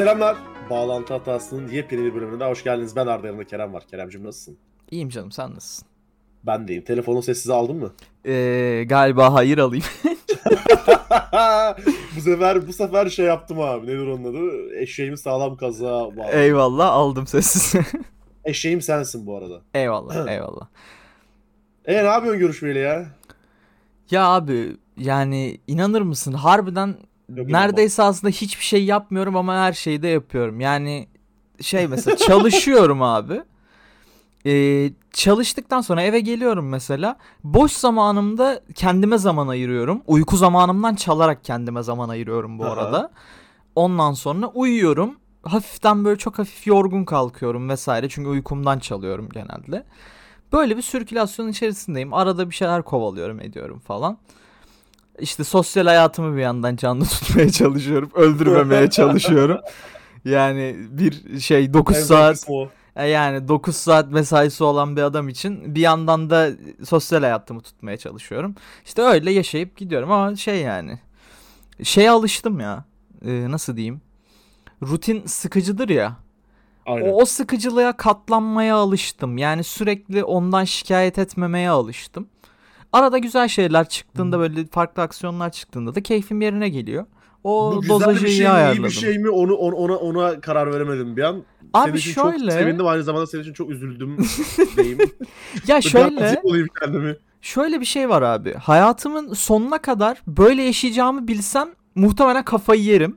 Selamlar. Bağlantı hatasının yepyeni bir bölümüne hoş geldiniz. Ben Arda yanımda Kerem var. Keremcim nasılsın? İyiyim canım sen nasılsın? Ben deyim. Telefonu sessize aldın mı? Ee, galiba hayır alayım. bu sefer bu sefer şey yaptım abi. Nedir onun adı? Eşeğimi sağlam kazığa bağladım. eyvallah aldım sessiz. Eşeğim sensin bu arada. eyvallah eyvallah. E ne yapıyorsun görüşmeyle ya? Ya abi yani inanır mısın harbiden neredeyse aslında hiçbir şey yapmıyorum ama her şeyi de yapıyorum. Yani şey mesela çalışıyorum abi. Ee, çalıştıktan sonra eve geliyorum mesela. Boş zamanımda kendime zaman ayırıyorum. Uyku zamanımdan çalarak kendime zaman ayırıyorum bu Aha. arada. Ondan sonra uyuyorum. Hafiften böyle çok hafif yorgun kalkıyorum vesaire. Çünkü uykumdan çalıyorum genelde. Böyle bir sirkülasyon içerisindeyim. Arada bir şeyler kovalıyorum ediyorum falan. İşte sosyal hayatımı bir yandan canlı tutmaya çalışıyorum. Öldürmemeye çalışıyorum. Yani bir şey 9 En zor saat e Yani 9 saat mesaisi olan bir adam için bir yandan da sosyal hayatımı tutmaya çalışıyorum. İşte öyle yaşayıp gidiyorum ama şey yani şeye alıştım ya. Ee, nasıl diyeyim? Rutin sıkıcıdır ya. Aynen. O, o sıkıcılığa katlanmaya alıştım. Yani sürekli ondan şikayet etmemeye alıştım. Arada güzel şeyler çıktığında böyle farklı aksiyonlar çıktığında da keyfim yerine geliyor. O Bu güzel dozajı bir iyi şey mi, iyi ayarladım. bir şey mi onu on- ona ona karar veremedim bir an. Abi senin için çok şöyle sevindim aynı zamanda senin için çok üzüldüm diyeyim. ya şöyle dramatik olayım kendimi. Şöyle bir şey var abi. Hayatımın sonuna kadar böyle yaşayacağımı bilsem muhtemelen kafayı yerim.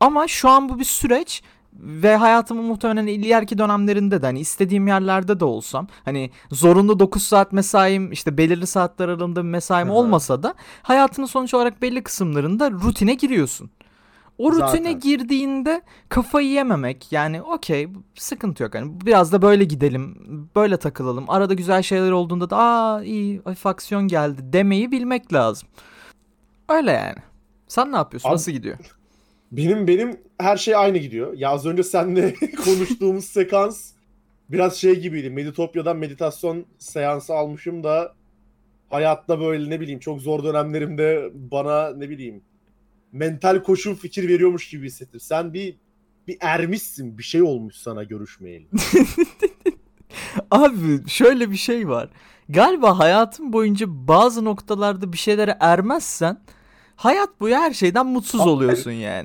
Ama şu an bu bir süreç ve hayatımın muhtemelen ileriki dönemlerinde de hani istediğim yerlerde de olsam hani zorunlu 9 saat mesaim işte belirli saatler aralığında bir mesaim Hı hı. olmasa da hayatının sonuç olarak belli kısımlarında rutine giriyorsun. O rutine Zaten. girdiğinde kafayı yememek yani okey sıkıntı yok hani biraz da böyle gidelim böyle takılalım arada güzel şeyler olduğunda da aa iyi hafif aksiyon geldi demeyi bilmek lazım. Öyle yani. Sen ne yapıyorsun? Abi- Nasıl gidiyor? Benim benim her şey aynı gidiyor. Ya az önce seninle konuştuğumuz sekans biraz şey gibiydi. Meditopya'dan meditasyon seansı almışım da hayatta böyle ne bileyim çok zor dönemlerimde bana ne bileyim mental koşu fikir veriyormuş gibi hissettim. Sen bir bir ermişsin. Bir şey olmuş sana görüşmeyeli. Abi şöyle bir şey var. Galiba hayatın boyunca bazı noktalarda bir şeylere ermezsen hayat boyu her şeyden mutsuz Abi- oluyorsun yani.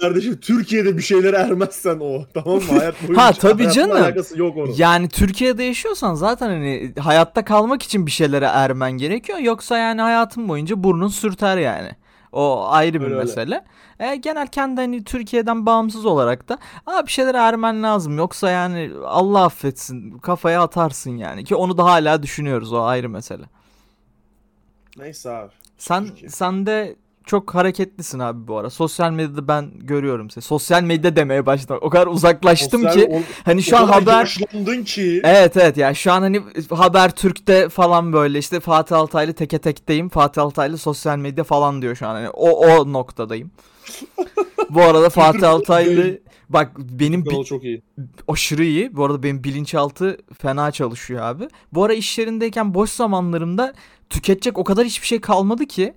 Kardeşim Türkiye'de bir şeyler ermezsen o. Tamam mı? Hayat boyunca Ha, tabii canım. yok onun. Yani Türkiye'de yaşıyorsan zaten hani hayatta kalmak için bir şeylere ermen gerekiyor. Yoksa yani hayatın boyunca burnun sürter yani. O ayrı bir Öyle öyle. mesele. E, genel kendi hani Türkiye'den bağımsız olarak da Aa, bir şeylere ermen lazım. Yoksa yani Allah affetsin kafaya atarsın yani. Ki onu da hala düşünüyoruz o ayrı mesele. Neyse abi. Sen Türkiye. sen de çok hareketlisin abi bu ara. Sosyal medyada ben görüyorum seni. Sosyal medya demeye başladım. O kadar uzaklaştım Sosyal- ki o- hani şu o an haber yaşlandın ki. Evet evet yani şu an hani Haber Türk'te falan böyle işte Fatih Altaylı teke tekteyim. Fatih Altaylı sosyal medya falan diyor şu an. Hani o o noktadayım. Bu arada Fatih Altaylı bak benim bi- çok iyi. aşırı iyi. Bu arada benim bilinçaltı fena çalışıyor abi. Bu ara iş yerindeyken boş zamanlarımda tüketecek o kadar hiçbir şey kalmadı ki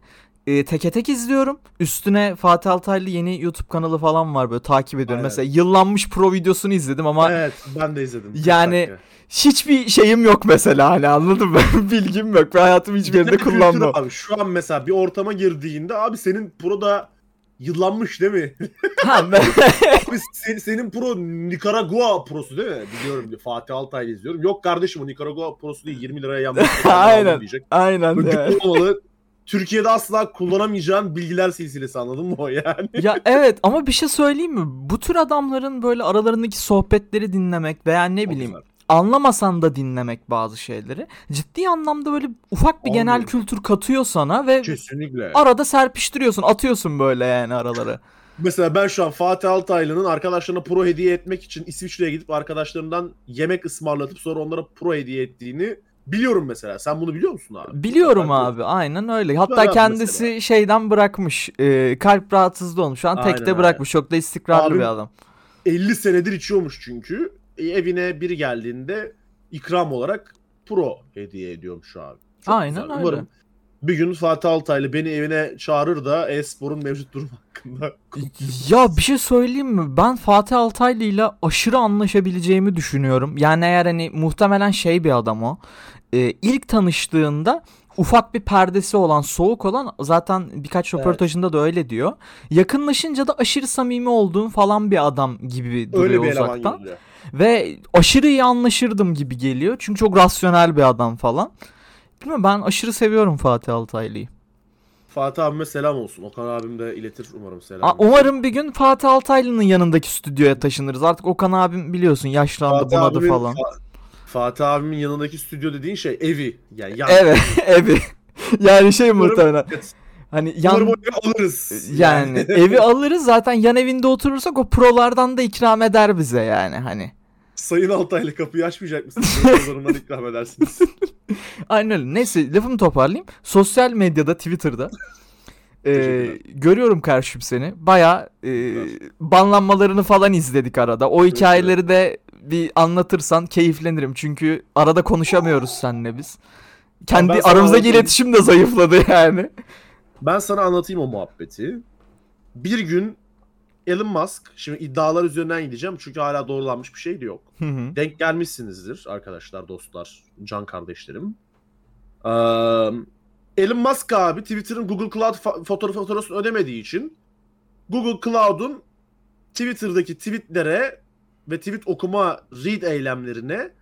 e, teke tek izliyorum. Üstüne Fatih Altaylı yeni YouTube kanalı falan var böyle takip ediyorum. Aynen. Mesela yıllanmış pro videosunu izledim ama Evet ben de izledim. Yani- hiçbir şeyim yok mesela hani anladın mı? Bilgim yok ve hayatım hiçbir yerinde Bir kültür kullanmam. Abi şu an mesela bir ortama girdiğinde abi senin pro da yıllanmış değil mi? ha, ben- Abi sen- senin pro Nikaragua prosu değil mi? Biliyorum diyor. Fatih Altaylı izliyorum. Yok kardeşim o Nikaragua prosu değil 20 liraya yanmış. Aynen. Diyecek. Aynen Böyle yani. olmalı. Türkiye'de asla kullanamayacağın bilgiler silsilesi anladın mı o yani? ya evet ama bir şey söyleyeyim mi? Bu tür adamların böyle aralarındaki sohbetleri dinlemek veya ne bileyim anlamasan da dinlemek bazı şeyleri ciddi anlamda böyle ufak bir Abi. genel kültür katıyor sana ve Kesinlikle. arada serpiştiriyorsun, atıyorsun böyle yani araları. Mesela ben şu an Fatih Altaylı'nın arkadaşlarına pro hediye etmek için İsviçre'ye gidip arkadaşlarından yemek ısmarlatıp sonra onlara pro hediye ettiğini biliyorum mesela. Sen bunu biliyor musun abi? Biliyorum Ben- abi aynen öyle. Hatta kendisi mesela. şeyden bırakmış. e, kalp rahatsızlığı olmuş. Şu an Aynen tekte bırakmış. Çok da istikrarlı Abim- bir adam. 50 senedir içiyormuş çünkü. E, evine biri geldiğinde ikram olarak pro hediye ediyormuş abi. Çok Aynen güzel. öyle. Umarım bir gün Fatih Altaylı beni evine çağırır da e-sporun mevcut durumu hakkında Ya bir şey söyleyeyim mi? Ben Fatih Altaylı ile aşırı anlaşabileceğimi düşünüyorum. Yani eğer hani muhtemelen şey bir adam o. Ee, ilk tanıştığında ufak bir perdesi olan, soğuk olan zaten birkaç Evet. röportajında da öyle diyor. Yakınlaşınca da aşırı samimi olduğun falan bir adam gibi duruyor öyle bir uzaktan. Ve aşırı iyi anlaşırdım gibi geliyor. Çünkü çok rasyonel bir adam falan. Bilmiyorum ben aşırı seviyorum Fatih Altaylı'yı. Fatih abime selam olsun. Okan abim de iletir umarım selam. Aa, umarım bir gün Fatih Altaylı'nın yanındaki stüdyoya taşınırız. Artık Okan abim biliyorsun yaşlandı Fatih bunadı abimin- falan. Fa- Fatih abimin yanındaki stüdyo dediğin şey evi. Yani yan. Evet evi. Yani şey Umarım- muhtemelen. Hani Umarım yan evi alırız. yani evi alırız zaten yan evinde oturursak o prolardan da ikram eder bize yani hani. Sayın Altaylı kapıyı açmayacak mısınız? Pazarından ikram edersiniz. Aynen öyle. Neyse lafımı toparlayayım. Sosyal medyada Twitter'da e, görüyorum karşım seni. Baya e, banlanmalarını falan izledik arada. O hikayeleri de bir anlatırsan keyiflenirim. Çünkü arada konuşamıyoruz seninle biz. Kendi sana aramızdaki anlatayım. iletişim de zayıfladı yani. Ben sana anlatayım o muhabbeti. Bir gün Elon Musk, şimdi iddialar üzerinden gideceğim çünkü hala doğrulanmış bir şey de yok. Hı hı. Denk gelmişsinizdir arkadaşlar, dostlar, can kardeşlerim. Ee, Elon Musk abi Twitter'ın Google Cloud fa- fotoğraf faturasını ödemediği için Google Cloud'un Twitter'daki tweetlere ve tweet okuma read eylemlerine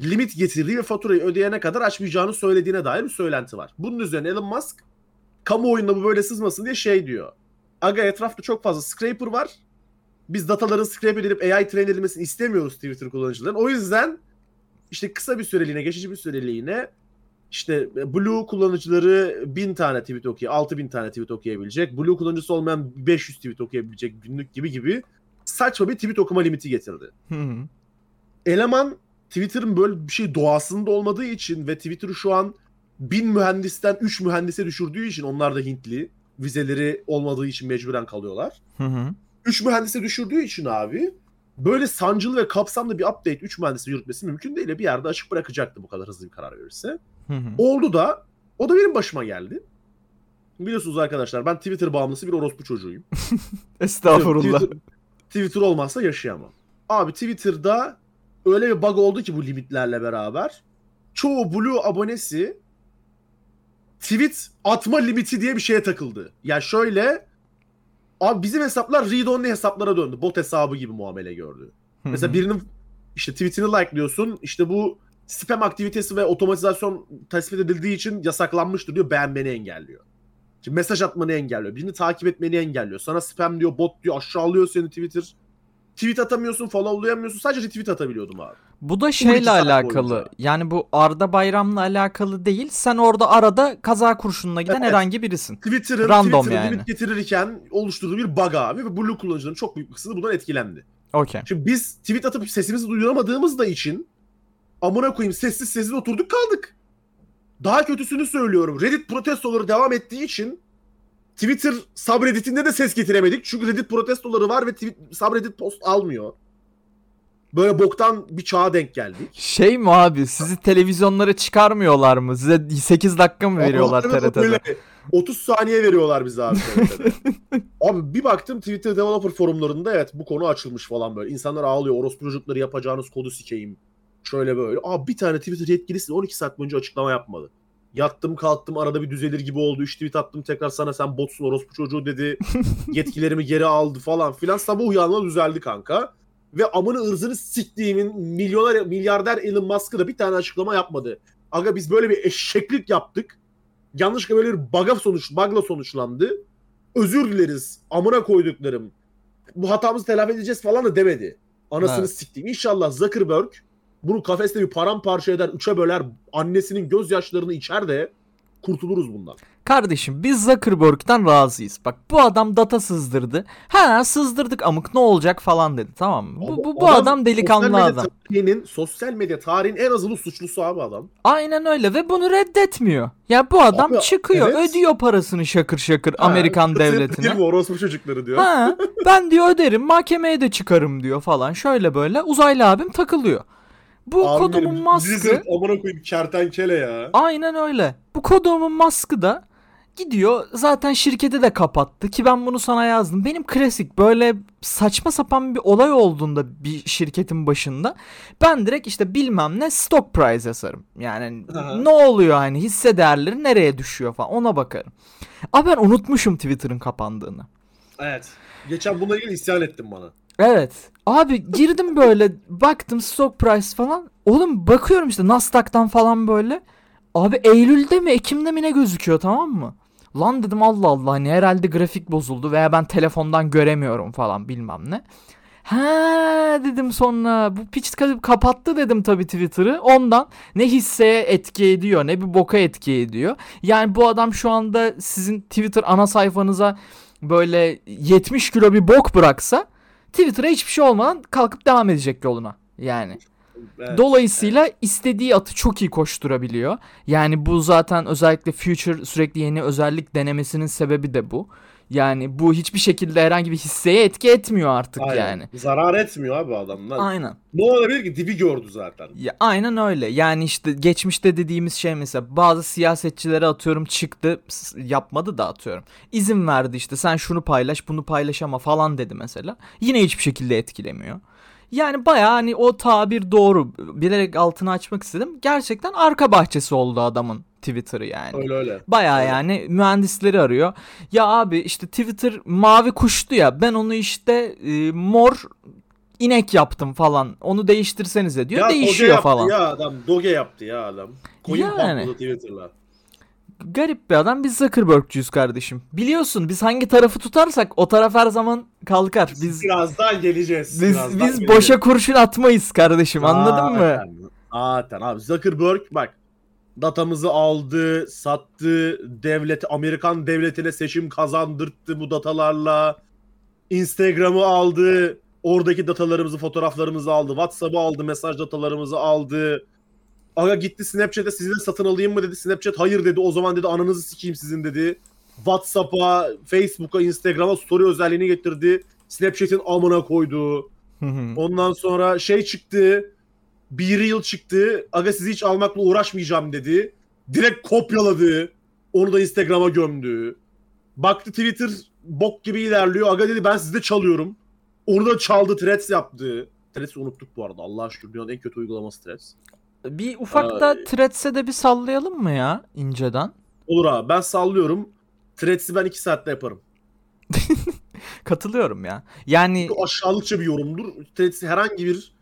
limit getirdiği ve faturayı ödeyene kadar açmayacağını söylediğine dair bir söylenti var. Bunun üzerine Elon Musk kamuoyunda bu böyle sızmasın diye şey diyor. Aga etrafta çok fazla scraper var. Biz dataların scrape edilip AI train edilmesini istemiyoruz Twitter kullanıcıların. O yüzden işte kısa bir süreliğine, geçici bir süreliğine işte Blue kullanıcıları 1000 tane tweet okuyor, 6000 tane tweet okuyabilecek. Blue kullanıcısı olmayan 500 tweet okuyabilecek günlük gibi gibi saçma bir tweet okuma limiti getirdi. Hı hı. Eleman Twitter'ın böyle bir şey doğasında olmadığı için ve Twitter'ı şu an 1000 mühendisten 3 mühendise düşürdüğü için onlar da Hintli. Vizeleri olmadığı için mecburen kalıyorlar. Hı hı. 3 mühendise düşürdüğü için abi böyle sancılı ve kapsamlı bir update 3 mühendise yürütmesi mümkün değil. Bir yerde açık bırakacaktı bu kadar hızlı bir karar verirse. Hı hı. Oldu da o da benim başıma geldi. Biliyorsunuz arkadaşlar ben Twitter bağımlısı bir orospu çocuğuyum. Estağfurullah. Twitter, Twitter olmazsa yaşayamam. Abi Twitter'da öyle bir bug oldu ki bu limitlerle beraber. Çoğu Blue abonesi tweet atma limiti diye bir şeye takıldı. Yani şöyle abi bizim hesaplar read only hesaplara döndü. Bot hesabı gibi muamele gördü. Mesela birinin işte tweetini likeliyorsun. İşte bu spam aktivitesi ve otomatizasyon tespit edildiği için yasaklanmıştır diyor. Beğenmeni engelliyor. Şimdi mesaj atmanı engelliyor. Birini takip etmeni engelliyor. Sana spam diyor, bot diyor, aşağılıyor seni Twitter. Tweet atamıyorsun, followlayamıyorsun. Sadece tweet atabiliyordum abi. Bu da 12 şeyle alakalı. boyunca. Yani bu Arda Bayram'la alakalı değil. Sen orada arada kaza kurşununa giden Evet. herhangi birisin. Twitter'ın Random Twitter'ın yani. limit getirirken oluşturduğu bir bug abi ve Blue kullanıcıların çok büyük bir kısmı bundan etkilendi. Okey. Şimdi biz tweet atıp sesimizi duyuramadığımız da için amına koyayım sessiz sessiz oturduk kaldık. Daha kötüsünü söylüyorum. Reddit protestoları devam ettiği için Twitter subredditinde de ses getiremedik. Çünkü Reddit protestoları var ve tweet, subreddit post almıyor. Böyle boktan bir çağa denk geldik. Şey mi abi sizi televizyonlara çıkarmıyorlar mı? Size 8 dakika mı veriyorlar TRT'de? öyle. 30 saniye veriyorlar bize abi TRT'de. abi bir baktım Twitter developer forumlarında evet bu konu açılmış falan böyle. İnsanlar ağlıyor. Orospu çocukları yapacağınız kodu sikeyim. Şöyle böyle. Abi bir tane Twitter yetkilisi 12 saat boyunca açıklama yapmadı. Yattım kalktım arada bir düzelir gibi oldu. 3 tweet attım tekrar sana sen botsun orospu çocuğu dedi. Yetkilerimi geri aldı falan filan. Sabah uyanma düzeldi kanka. Ve amını ırzını siktiğimin milyoner, milyarder Elon Musk'ı da bir tane açıklama yapmadı. Aga biz böyle bir eşeklik yaptık. Yanlışlıkla böyle bir bug'a sonuç, bug'la sonuçlandı. Özür dileriz. Amına koyduklarım. Bu hatamızı telafi edeceğiz falan da demedi. Anasını Evet. siktiğim. İnşallah Zuckerberg bunu kafeste bir paramparça eder, üçe böler, annesinin gözyaşlarını içer de kurtuluruz bundan. Kardeşim biz Zuckerberg'den razıyız. Bak bu adam data sızdırdı. Ha sızdırdık amık ne olacak falan dedi tamam mı? Bu, bu, bu adam, delikanlı sosyal adam. Tarihinin, sosyal medya tarihin en azılı suçlusu abi adam. Aynen öyle ve bunu reddetmiyor. Ya bu adam Abi, çıkıyor evet. ödüyor parasını şakır şakır Ha, Amerikan devletine. mi orospu çocukları diyor. Ha, ben diyor öderim mahkemeye de çıkarım diyor falan. Şöyle böyle uzaylı abim takılıyor. Bu Abi kodumun benim maskı amına koyayım kertenkele ya. aynen öyle. Bu kodumun maskı da gidiyor zaten şirketi de kapattı ki ben bunu sana yazdım. Benim klasik böyle saçma sapan bir olay olduğunda bir şirketin başında ben direkt işte bilmem ne stock price yazarım. Yani Aha. ne oluyor hani hisse değerleri nereye düşüyor falan ona bakarım. Ama ben unutmuşum Twitter'ın kapandığını. Evet. Geçen bununla ilgili isyan ettin bana. Evet. Abi girdim böyle baktım stock price falan. Oğlum bakıyorum işte Nasdaq'tan falan böyle. Abi Eylül'de mi Ekim'de mi ne gözüküyor tamam mı? Lan dedim Allah Allah hani herhalde grafik bozuldu veya ben telefondan göremiyorum falan bilmem ne. Ha dedim sonra bu piç ka- kapattı dedim tabii Twitter'ı. Ondan ne hisseye etki ediyor ne bir boka etki ediyor. Yani bu adam şu anda sizin Twitter ana sayfanıza böyle 70 kilo bir bok bıraksa Twitter'a hiçbir şey olmadan kalkıp devam edecek yoluna. Yani. Evet. Dolayısıyla istediği atı çok iyi koşturabiliyor. Yani bu zaten özellikle Future sürekli yeni özellik denemesinin sebebi de bu. Yani bu hiçbir şekilde herhangi bir hisseye etki etmiyor artık Aynen. yani. Zarar etmiyor abi adamlar. Aynen. Ne olabilir ki? Dibi gördü zaten. Ya aynen öyle. Yani işte geçmişte dediğimiz şey mesela bazı siyasetçilere atıyorum çıktı yapmadı da atıyorum. İzin verdi işte sen şunu paylaş bunu paylaş ama falan dedi mesela. Yine hiçbir şekilde etkilemiyor. Yani baya hani o tabir doğru. Bilerek altını açmak istedim. Gerçekten arka bahçesi oldu adamın Twitter'ı yani. Öyle öyle. Baya yani mühendisleri arıyor. Ya abi işte Twitter mavi kuştu ya ben onu işte e, mor inek yaptım falan. Onu değiştirsenize diyor. Ya Değişiyor yaptı falan. ya adam. Doge yaptı ya adam. Coin Yani. Twitter'la. Garip bir adam biz Zuckerberg'cüyüz kardeşim. Biliyorsun biz hangi tarafı tutarsak o taraf her zaman kalkar. Biz Birazdan geleceğiz. biz birazdan biz geleceğiz. boşa kurşun atmayız kardeşim. Anladın mı? Zaten, Zaten abi Zuckerberg bak datamızı aldı, sattı, devlet Amerikan devletine seçim kazandırttı bu datalarla. Instagram'ı aldı, oradaki datalarımızı, fotoğraflarımızı aldı, WhatsApp'ı aldı, mesaj datalarımızı aldı. Aga gitti Snapchat'e sizi de satın alayım mı dedi. Snapchat hayır dedi. O zaman dedi ananızı sikeyim sizin dedi. WhatsApp'a, Facebook'a, Instagram'a story özelliğini getirdi. Snapchat'in amına koydu. Ondan sonra şey çıktı. Bir yıl çıktı. Aga sizi hiç almakla uğraşmayacağım dedi. Direkt kopyaladı. Onu da Instagram'a gömdü. Baktı Twitter bok gibi ilerliyor. Aga dedi ben sizde çalıyorum. Onu da çaldı. Threads yaptı. Threads'i unuttuk bu arada. Allah şükür dünyanın en kötü uygulaması Threads. bir ufak da Ay. Threads'e de bir sallayalım mı ya inceden? Olur abi ben sallıyorum. Threads'i ben 2 saatte yaparım. Katılıyorum ya. Yani Bu aşağılıkça bir yorumdur. Threads'i herhangi bir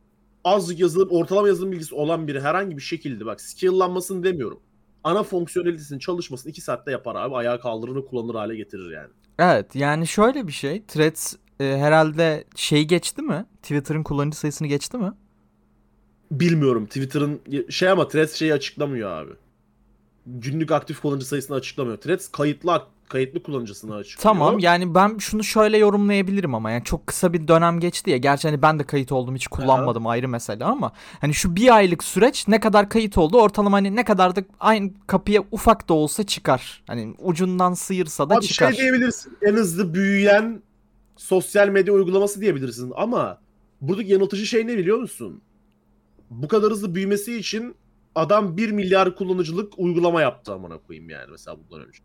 azıcık yazılım, ortalama yazılım bilgisi olan biri herhangi bir şekilde bak skill'lanmasını demiyorum. Ana fonksiyonelitesinin çalışmasını 2 saatte yapar abi. Ayağa kaldırır ve kullanılır hale getirir yani. evet yani şöyle bir şey. Threads e, herhalde şey geçti mi? Twitter'ın kullanıcı sayısını geçti mi? Bilmiyorum Twitter'ın şey ama Threads şeyi açıklamıyor abi. Günlük aktif kullanıcı sayısını açıklamıyor. Threads kayıtlı kayıtlı kullanıcısını açıklıyor. Tamam yani ben şunu şöyle yorumlayabilirim ama yani çok kısa bir dönem geçti ya. Gerçi hani ben de kayıt oldum hiç kullanmadım ayrı mesele ama hani şu bir aylık süreç ne kadar kayıt oldu ortalama hani ne kadar da aynı kapıya ufak da olsa çıkar. Hani ucundan sıyırsa da Abi çıkar. şey diyebilirsin. En hızlı büyüyen sosyal medya uygulaması diyebilirsin ama buradaki yanıltıcı şey ne biliyor musun? Bu kadar hızlı büyümesi için adam 1 milyar kullanıcılık uygulama yaptı amına koyayım yani mesela bundan önce.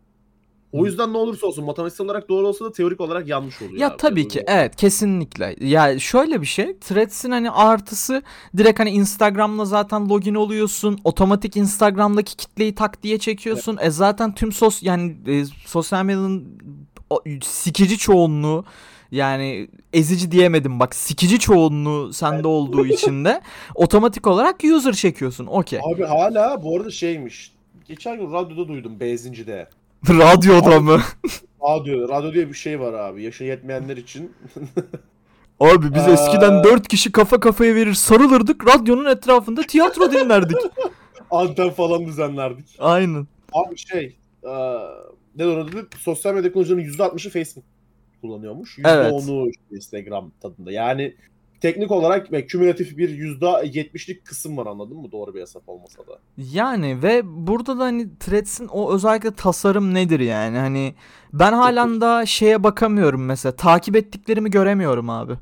O yüzden ne olursa olsun matematiksel olarak doğru olsa da teorik olarak yanlış oluyor. Ya abi. tabii ki evet kesinlikle. Ya şöyle bir şey Threads'in hani artısı direkt hani Instagram'la zaten login oluyorsun. Otomatik Instagram'daki kitleyi tak diye çekiyorsun. E zaten tüm sos yani e, sosyal medyanın o- sikici çoğunluğu yani ezici diyemedim bak sikici çoğunluğu sende olduğu için de otomatik olarak user çekiyorsun. Okey. Abi hala bu arada şeymiş. Geçen gün radyoda duydum benzincide. Radyoda mı? Radyo, radyo diye bir şey var abi. Yaşı yetmeyenler için. Abi biz Aa. eskiden dört kişi kafa kafaya verir sarılırdık radyonun etrafında tiyatro dinlerdik. Anten falan düzenlerdik. Aynen. Abi şey, eee ne dedi? Sosyal medya kullanıcılarının %60'ı Facebook kullanıyormuş. Evet. %10'u işte Instagram tadında. Yani teknik olarak ve kümülatif bir %70'lik kısım var anladın mı? Doğru bir hesap olmasa da. Yani ve burada da hani Threads'in o özellikle tasarım nedir yani hani ben halen daha şeye bakamıyorum mesela takip ettiklerimi göremiyorum abi.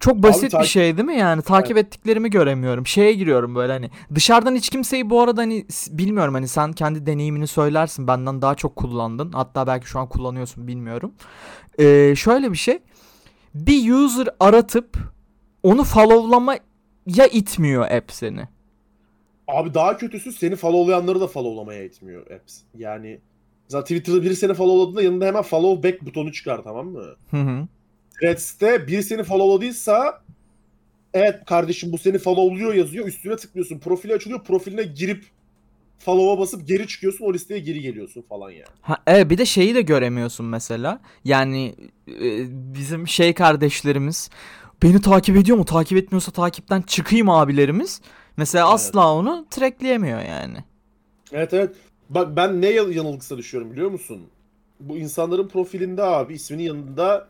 Çok basit bir takip- şey değil mi yani? Takip ettiklerimi göremiyorum. Şeye giriyorum böyle hani. Dışarıdan hiç kimseyi bu arada hani bilmiyorum hani sen kendi deneyimini söylersin. Benden daha çok kullandın. Hatta belki şu an kullanıyorsun bilmiyorum. Ee, şöyle bir şey. Bir user aratıp onu followlamaya itmiyor app seni. Abi daha kötüsü seni followlayanları da followlamaya itmiyor apps. Yani zaten Twitter'da biri seni followladığında yanında hemen follow back butonu çıkar tamam mı? Hı hı. Threads'te biri seni followladıysa evet kardeşim bu seni followluyor yazıyor. Üstüne tıklıyorsun. Profili açılıyor. Profiline girip follow'a basıp geri çıkıyorsun. O listeye geri geliyorsun falan yani. Ha, evet bir de şeyi de göremiyorsun mesela. Yani e, bizim şey kardeşlerimiz beni takip ediyor mu? Takip etmiyorsa takipten çıkayım abilerimiz. Mesela Evet. asla onu trackleyemiyor yani. Evet evet. Bak ben ne yan- yanılgısına düşüyorum biliyor musun? Bu insanların profilinde abi isminin yanında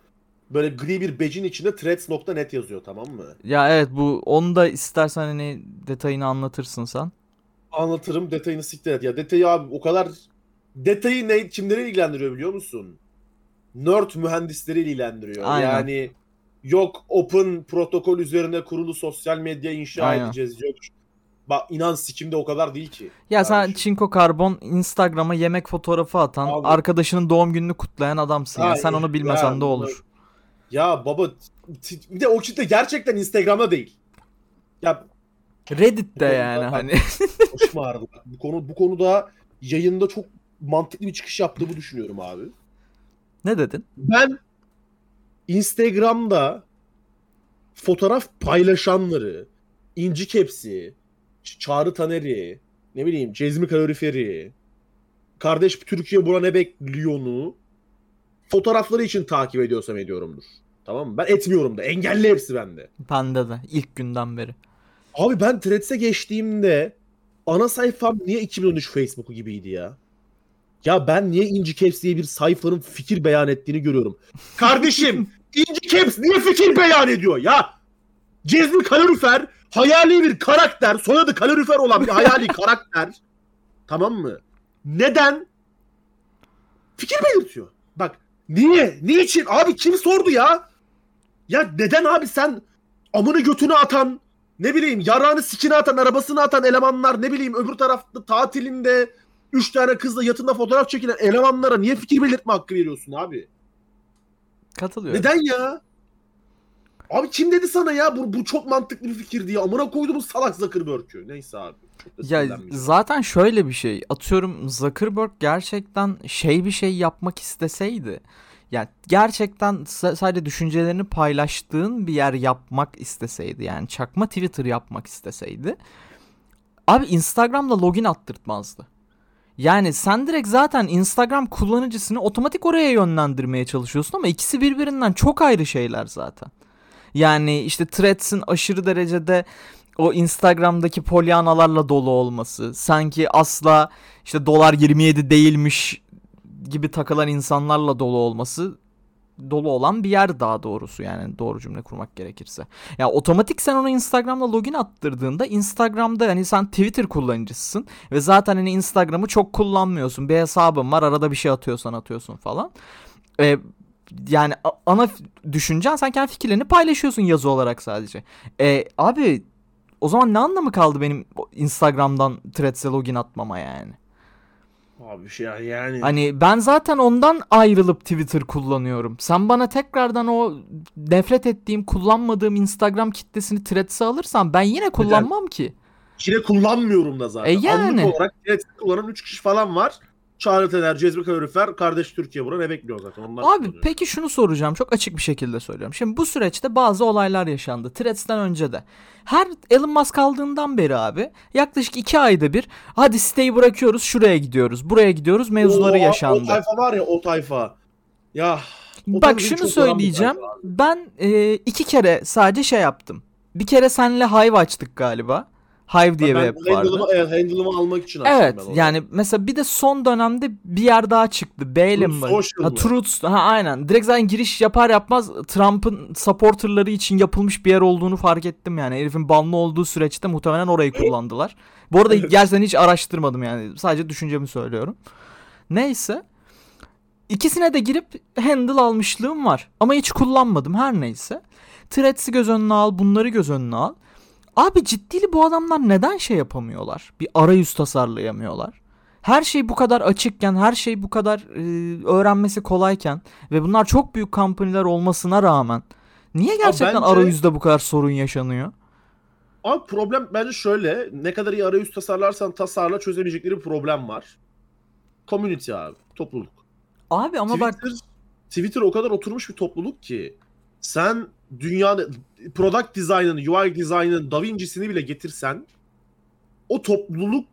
böyle gri bir badge'in içinde threads.net yazıyor tamam mı? Ya evet bu onu da istersen hani detayını anlatırsın sen. Anlatırım detayını siktir et. Ya detayı abi o kadar detayı ne kimleri ilgilendiriyor biliyor musun? Nerd mühendisleri ilgilendiriyor. Aynen. Yani yok open protokol üzerine kurulu sosyal medya inşa Aynen. edeceğiz. Yok bak inan sikimde o kadar değil ki. Ya sen Kardeşim. Çinko Karbon Instagram'a yemek fotoğrafı atan, Abi. arkadaşının doğum gününü kutlayan adamsın ya. Sen onu bilmesen de olur. Ya baba bir de o kitle gerçekten Instagram'da değil. Ya Reddit'te Bu yani hani. başım ağrıdı. Bu konu bu konuda yayında çok mantıklı bir çıkış yaptığımı düşünüyorum abi. ne dedin? Ben Instagram'da fotoğraf paylaşanları, İnci Kepsi, Çağrı Taner'i, ne bileyim Cezmi Kaloriferi, Kardeş Türkiye buna ne bekliyor'nu fotoğrafları için takip ediyorsam ediyorumdur. Tamam mı? Ben etmiyorum da. Engelli hepsi bende. Bende de ilk günden beri. Abi ben Threads'e geçtiğimde ana sayfam niye 2013 Facebook'u gibiydi ya? Ya ben niye İnci Caps diye bir sayfanın fikir beyan ettiğini görüyorum. Kardeşim İnci Caps niye fikir beyan ediyor ya? Cezmi Kalorifer hayali bir karakter, soyadı kalorifer olan bir hayali karakter. Tamam mı? Neden? Fikir belirtiyor. Bak niye? Niçin? Abi kim sordu ya? Ya neden abi sen amını götünü atan, ne bileyim yarağını sikine atan, arabasını atan elemanlar, ne bileyim öbür tarafta tatilinde üç tane kızla yatında fotoğraf çekilen elemanlara niye fikir belirtme hakkı veriyorsun abi? Katılıyorum. Neden ya? Abi kim dedi sana ya bu, bu çok mantıklı bir fikir diye amına koyduğumuz salak Zuckerberg'ü. Neyse abi. Ya zaten şöyle bir şey. Atıyorum Zuckerberg gerçekten şey bir şey yapmak isteseydi. Yani gerçekten sa- sadece düşüncelerini paylaştığın bir yer yapmak isteseydi. Yani çakma Twitter yapmak isteseydi. Abi Instagram'da login attırtmazdı. Yani sen direkt zaten Instagram kullanıcısını otomatik oraya yönlendirmeye çalışıyorsun ama ikisi birbirinden çok ayrı şeyler zaten. Yani işte Threads'in aşırı derecede o Instagram'daki polyanalarla dolu olması, sanki asla işte dolar 27 değilmiş gibi takılan insanlarla dolu olması dolu olan bir yer daha doğrusu yani doğru cümle kurmak gerekirse. Ya otomatik sen onu Instagram'da login attırdığında Instagram'da hani sen Twitter kullanıcısın ve zaten hani Instagram'ı çok kullanmıyorsun. Bir hesabın var arada bir şey atıyorsan atıyorsun falan. Ee, yani ana düşüncen sen kendi fikirlerini paylaşıyorsun yazı olarak sadece. E, abi o zaman ne anlamı kaldı benim Instagram'dan Threads'e login atmama yani? Abi şey yani, Hani ben zaten ondan ayrılıp Twitter kullanıyorum. Sen bana tekrardan o nefret ettiğim, kullanmadığım Instagram kitlesini Threads'e alırsan ben yine kullanmam ki. yine kullanmıyorum da zaten. E yani. Anlık olarak evet, kullanan 3 kişi falan var. Çağrı Tener, Cezmi Kalorifer, Kardeş Türkiye buna ne bekliyor zaten. Onlar Abi kullanıyor. peki şunu soracağım çok açık bir şekilde söylüyorum. Şimdi bu süreçte bazı olaylar yaşandı. Threads'ten önce de. Her Elon Musk aldığından beri abi yaklaşık iki ayda bir hadi siteyi bırakıyoruz şuraya gidiyoruz buraya gidiyoruz mevzuları O- O yaşandı. tayfa var ya o tayfa. Ya o Bak şunu söyleyeceğim. Ben e, iki kere sadece şey yaptım. Bir kere senle Hive açtık galiba. Hive diye bir ben app vardı. evet, handle'ımı almak için açtım Evet ben onu. yani mesela bir de son dönemde bir yer daha çıktı. Truth mi? Ha? Truth. Ha aynen. Direkt zaten giriş yapar yapmaz Trump'ın supporterları için yapılmış bir yer olduğunu fark ettim yani. Herifin banlı olduğu süreçte muhtemelen orayı kullandılar. Bu arada gerçekten hiç araştırmadım yani. Sadece düşüncemi söylüyorum. Neyse. İkisine de girip handle almışlığım var. Ama hiç kullanmadım her neyse. Threads'i göz önüne al, bunları göz önüne al. Abi ciddili bu adamlar neden şey yapamıyorlar? Bir arayüz tasarlayamıyorlar. Her şey bu kadar açıkken, her şey bu kadar e, öğrenmesi kolayken ve bunlar çok büyük company'ler olmasına rağmen niye gerçekten bence- arayüzde bu kadar sorun yaşanıyor? Abi problem bence şöyle. Ne kadar iyi arayüz tasarlarsan tasarla çözemeyecekleri bir problem var. Community abi. Topluluk. Abi ama bak Twitter, Twitter o kadar oturmuş bir topluluk ki sen dünyada product design'ın, UI design'ın, Da Vinci'sini bile getirsen o topluluk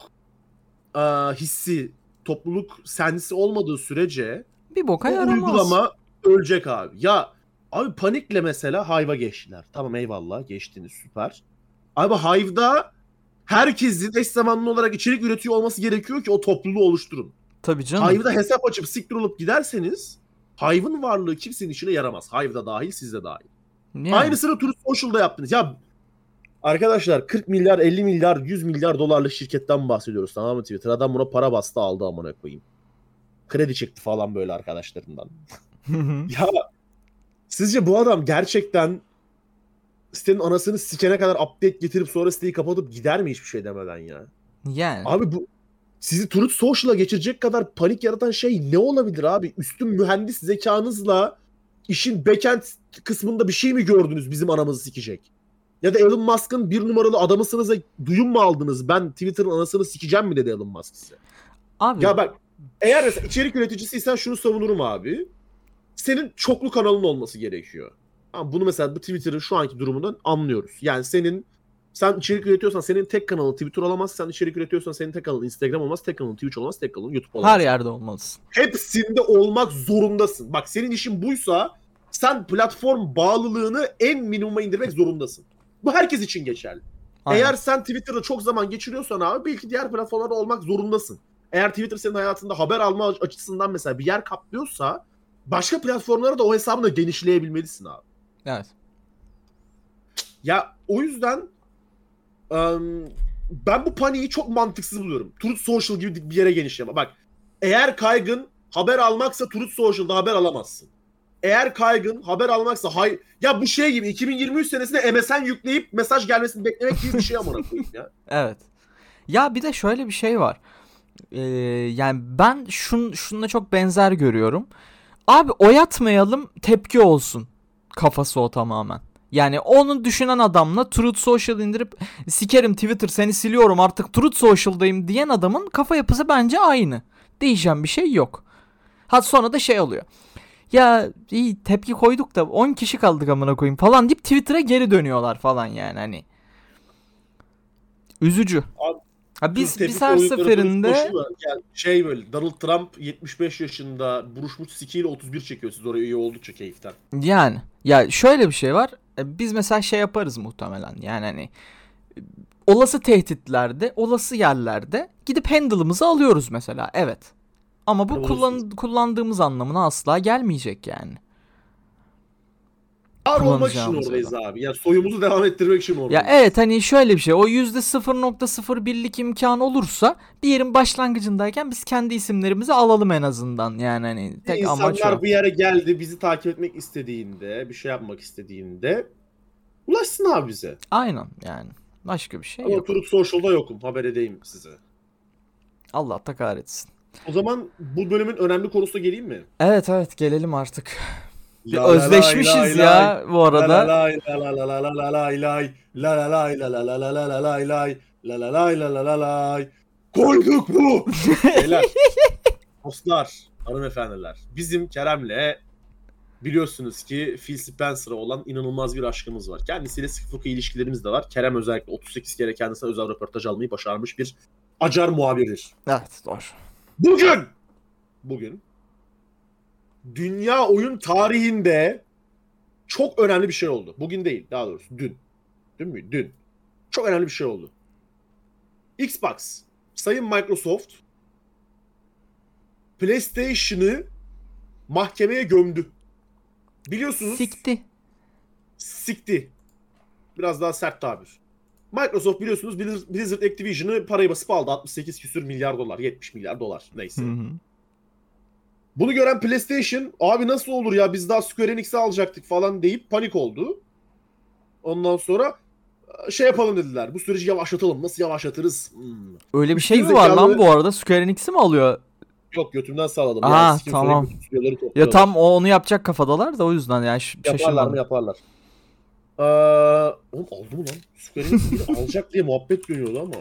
e, hissi, topluluk sensi olmadığı sürece bir boka o yaramaz. uygulama ölecek abi. Ya abi panikle mesela Hive'a geçtiler. Tamam eyvallah geçtiniz süper. Abi Hive'da herkesin eş zamanlı olarak içerik üretiyor olması gerekiyor ki o topluluğu oluşturun. Tabii canım. Hive'da hesap açıp siktir olup giderseniz Hive'ın varlığı kimsenin işine yaramaz. Hive'da dahil, sizde dahil. Yani. Aynısını Truth Social'da yaptınız. Ya arkadaşlar 40 milyar, 50 milyar, 100 milyar dolarlık şirketten bahsediyoruz tamam mı Twitter? Adam buna para bastı aldı amına koyayım. Kredi çekti falan böyle arkadaşlarından. Ya sizce bu adam gerçekten sitenin anasını sikene kadar update getirip sonra siteyi kapatıp gider mi hiçbir şey demeden ya? yani. Abi bu sizi Truth Social'a geçirecek kadar panik yaratan şey ne olabilir abi? Üstün mühendis zekanızla işin backend kısmında bir şey mi gördünüz bizim anamızı sikecek? Ya da Elon Musk'ın bir numaralı adamısınız da duyum mu aldınız? Ben Twitter'ın anasını sikeceğim mi dedi Elon Musk size? Abi Ya bak eğer mesela içerik üreticisiysen şunu savunurum abi. Senin çoklu kanalın olması gerekiyor. Bunu mesela bu Twitter'ın şu anki durumundan anlıyoruz. Yani senin sen içerik üretiyorsan senin tek kanalın Twitter olamaz. Sen içerik üretiyorsan senin tek kanalın Instagram olmaz. Tek kanalın Twitch olmaz. Tek kanalın YouTube olamaz. her yerde olmalısın. Hepsinde olmak zorundasın. Bak senin işin buysa sen platform bağlılığını en minimuma indirmek zorundasın. Bu herkes için geçerli. Aynen. Eğer sen Twitter'da çok zaman geçiriyorsan abi belki diğer platformlarda olmak zorundasın. Eğer Twitter senin hayatında haber alma açısından mesela bir yer kaplıyorsa başka platformlara da o hesabını genişleyebilmelisin abi. Evet. Ya o yüzden ben bu paniği çok mantıksız buluyorum. Truth Social gibi bir yere genişleme. Bak eğer kaygın haber almaksa Truth Social'da haber alamazsın. Eğer kaygın haber almaksa hay ya bu şey gibi 2023 senesinde MSN yükleyip mesaj gelmesini beklemek gibi bir şey amına koyayım ya. Evet. Ya bir de şöyle bir şey var. Ee, yani ben şun, şununla çok benzer görüyorum. Abi oyatmayalım tepki olsun. Kafası o tamamen. Yani onu düşünen adamla Truth Social indirip sikerim Twitter seni siliyorum artık Truth Social'dayım diyen adamın kafa yapısı bence aynı. Değişen bir şey yok. Ha sonra da şey oluyor. Ya iyi tepki koyduk da 10 kişi kaldık amına koyayım falan deyip Twitter'a geri dönüyorlar falan yani hani. Üzücü. Abi, Ha biz biz her seferinde yani şey böyle Donald Trump 75 yaşında buruşmuş sikiyle 31 çekiyor siz oraya üye oldukça keyiften. yani ya şöyle bir şey var. E, Biz mesela şey yaparız muhtemelen. Yani hani olası tehditlerde, olası yerlerde gidip handle'ımızı alıyoruz mesela. Evet. Ama bu kullan, kullandığımız anlamına asla gelmeyecek yani. Var olmak için Kullanacağımız oradayız abi. Yani soyumuzu devam ettirmek için oradayız. Ya evet hani şöyle bir şey. O %0.01'lik imkan olursa bir yerin başlangıcındayken biz kendi isimlerimizi alalım en azından. Yani hani tek amaç İnsanlar o. bu yere geldi bizi takip etmek istediğinde, bir şey yapmak istediğinde ulaşsın abi bize. Aynen yani. Başka bir şey Ama yok. Truth Social'da yokum haber edeyim size. Allah da kahretsin. O zaman bu bölümün önemli konusuna geleyim mi? Evet evet gelelim artık. La la özleşmişiz lay, ya lay. bu arada. La la la la la la la la. La la la la la la la la lay lay. La la lay, la la la lay. Koyduk bu. Beyler, dostlar, hanımefendiler. Bizim Kerem'le biliyorsunuz ki Phil Spencer'a olan inanılmaz bir aşkımız var. Kendisiyle sıkı fıkı ilişkilerimiz de var. Kerem özellikle 38 kere kendisine özel röportaj almayı başarmış bir acar muhabirdir. Evet doğru. Bugün bugün dünya oyun tarihinde çok önemli bir şey oldu. Bugün değil daha doğrusu dün. Dün mü? Dün. Çok önemli bir şey oldu. Xbox, Sayın Microsoft PlayStation'ı mahkemeye gömdü. Biliyorsunuz Sikti. sikti. Biraz daha sert tabir. Microsoft biliyorsunuz Blizz- Blizzard Activision'ı parayı basıp aldı. 68 küsür milyar dolar. 70 milyar dolar. Neyse. Hı hı. Bunu gören PlayStation abi nasıl olur ya biz daha Square Enix'i alacaktık falan deyip panik oldu. Ondan sonra e, şey yapalım dediler. Bu süreci yavaşlatalım. Nasıl yavaşlatırız? Hmm. Öyle bir şey mi var lan bu arada? Square Enix'i mi alıyor? Yok götümden sağladım. Aa, yani tamam. Ya tam o onu yapacak kafadalar da o yüzden yani ş- Yaparlar şaşırmadım. mı yaparlar. Ee, oğlum aldı mı lan? Square Enix alacak diye muhabbet dönüyordu ama.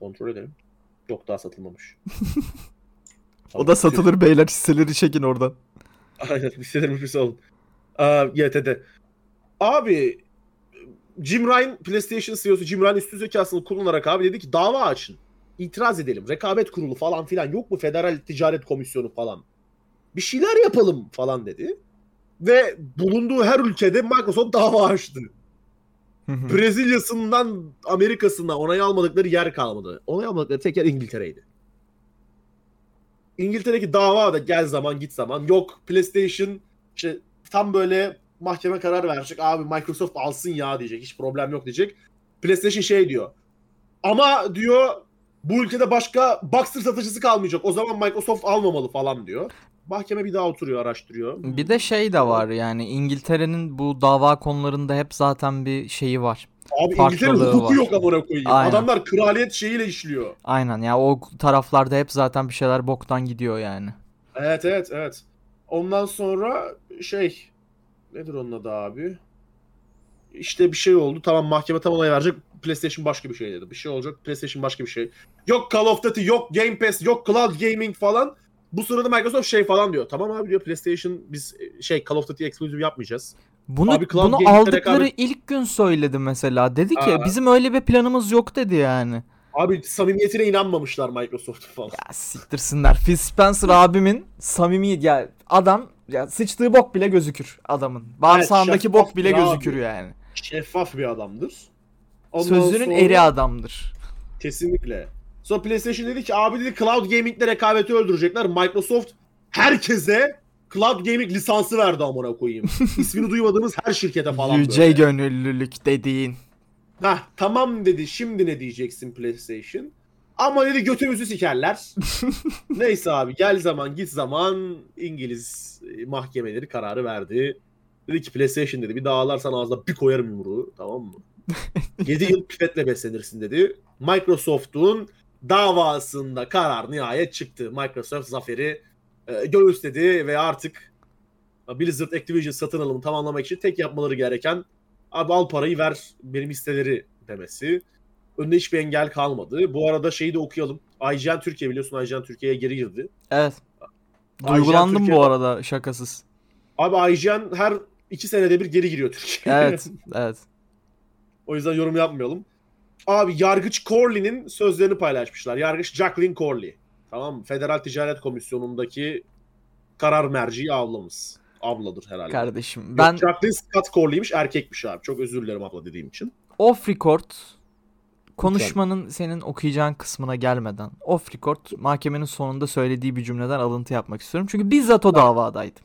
Kontrol edelim. Yok daha satılmamış. O da satılır beyler hisseleri çekin oradan. Aynen hissederim bir alın. Aa, YT'de. Abi Jim Ryan PlayStation CEO'su Jim Ryan üstü zekasını kullanarak abi dedi ki dava açın. İtiraz edelim. Rekabet kurulu falan filan yok mu? Federal Ticaret Komisyonu falan. Bir şeyler yapalım falan dedi. Ve bulunduğu her ülkede Microsoft dava açtı. Brezilya'sından Amerika'sından onay almadıkları yer kalmadı. Onay almadıkları tek yer İngiltere'ydi. İngiltere'deki dava da gel zaman git zaman. Yok PlayStation işte tam böyle mahkeme karar verecek. Abi Microsoft alsın ya diyecek. Hiç problem yok diyecek. PlayStation şey diyor. Ama diyor bu ülkede başka Boxer satıcısı kalmayacak. O zaman Microsoft almamalı falan diyor. Mahkeme bir daha oturuyor, araştırıyor. Bir de şey de var yani İngiltere'nin bu dava konularında hep zaten bir şeyi var. Abi İngiltere'nin hukuku var. yok amına koyayım. Aynen. Adamlar kraliyet şeyiyle işliyor. Aynen ya o taraflarda hep zaten bir şeyler boktan gidiyor yani. Evet evet evet. Ondan sonra şey nedir onun adı abi? İşte bir şey oldu. Tamam mahkeme tam onay verecek. PlayStation başka bir şey dedi. Bir şey olacak. PlayStation başka bir şey. Yok Call of Duty, yok Game Pass, yok Cloud Gaming falan. Bu sırada Microsoft şey falan diyor. Tamam abi diyor PlayStation biz şey Call of Duty exclusive yapmayacağız. Bunu Abi Cloud bunu aldıkları rekabet- ilk gün söyledi mesela. Dedi ki Aa. bizim öyle bir planımız yok dedi yani. Abi samimiyetine inanmamışlar Microsoft falan. Ya siktirsinler. Phil Spencer abimin samimi ya adam ya sıçtığı bok bile gözükür adamın. Bağırsağındaki şeffaf bok bile bir abi. gözükür yani. Şeffaf bir adamdır. Ondan Sözünün sonra- eri adamdır. Kesinlikle. Sonra PlayStation dedi ki abi dedi Cloud Gaming'le rekabeti öldürecekler. Microsoft herkese Cloud Gaming lisansı verdi amına koyayım. İsmini duymadığımız her şirkete falan Yüce böyle. gönüllülük dediğin. Heh, tamam dedi şimdi ne diyeceksin PlayStation? Ama dedi götümüzü sikerler. Neyse abi gel zaman git zaman İngiliz e, mahkemeleri kararı verdi. Dedi ki PlayStation dedi bir daha ağlarsan ağzına bir koyarım yumruğu tamam mı? 7 yıl pipetle beslenirsin dedi. Microsoft'un davasında karar nihayet çıktı. Microsoft zaferi e, göğüsledi ve artık Blizzard Activision satın alımı tamamlamak için tek yapmaları gereken abi al parayı ver benim listeleri demesi. Önünde hiçbir engel kalmadı. Bu arada şeyi de okuyalım. IGN Türkiye biliyorsun IGN Türkiye'ye geri girdi. Evet. Duygulandım bu arada şakasız. Abi IGN her iki senede bir geri giriyor Türkiye'ye. Evet, evet. O yüzden yorum yapmayalım. Abi Yargıç Corley'nin sözlerini paylaşmışlar. Yargıç Jacqueline Corley. Tamam? Federal Ticaret Komisyonu'ndaki karar merci ablamız. Abladır herhalde. Kardeşim Yok, ben Jacqueline Scott Corley'miş erkekmiş abi. Çok özür dilerim abla dediğim için. off record konuşmanın senin okuyacağın kısmına gelmeden off record mahkemenin sonunda söylediği bir cümleden alıntı yapmak istiyorum. Çünkü bizzat o davadaydım.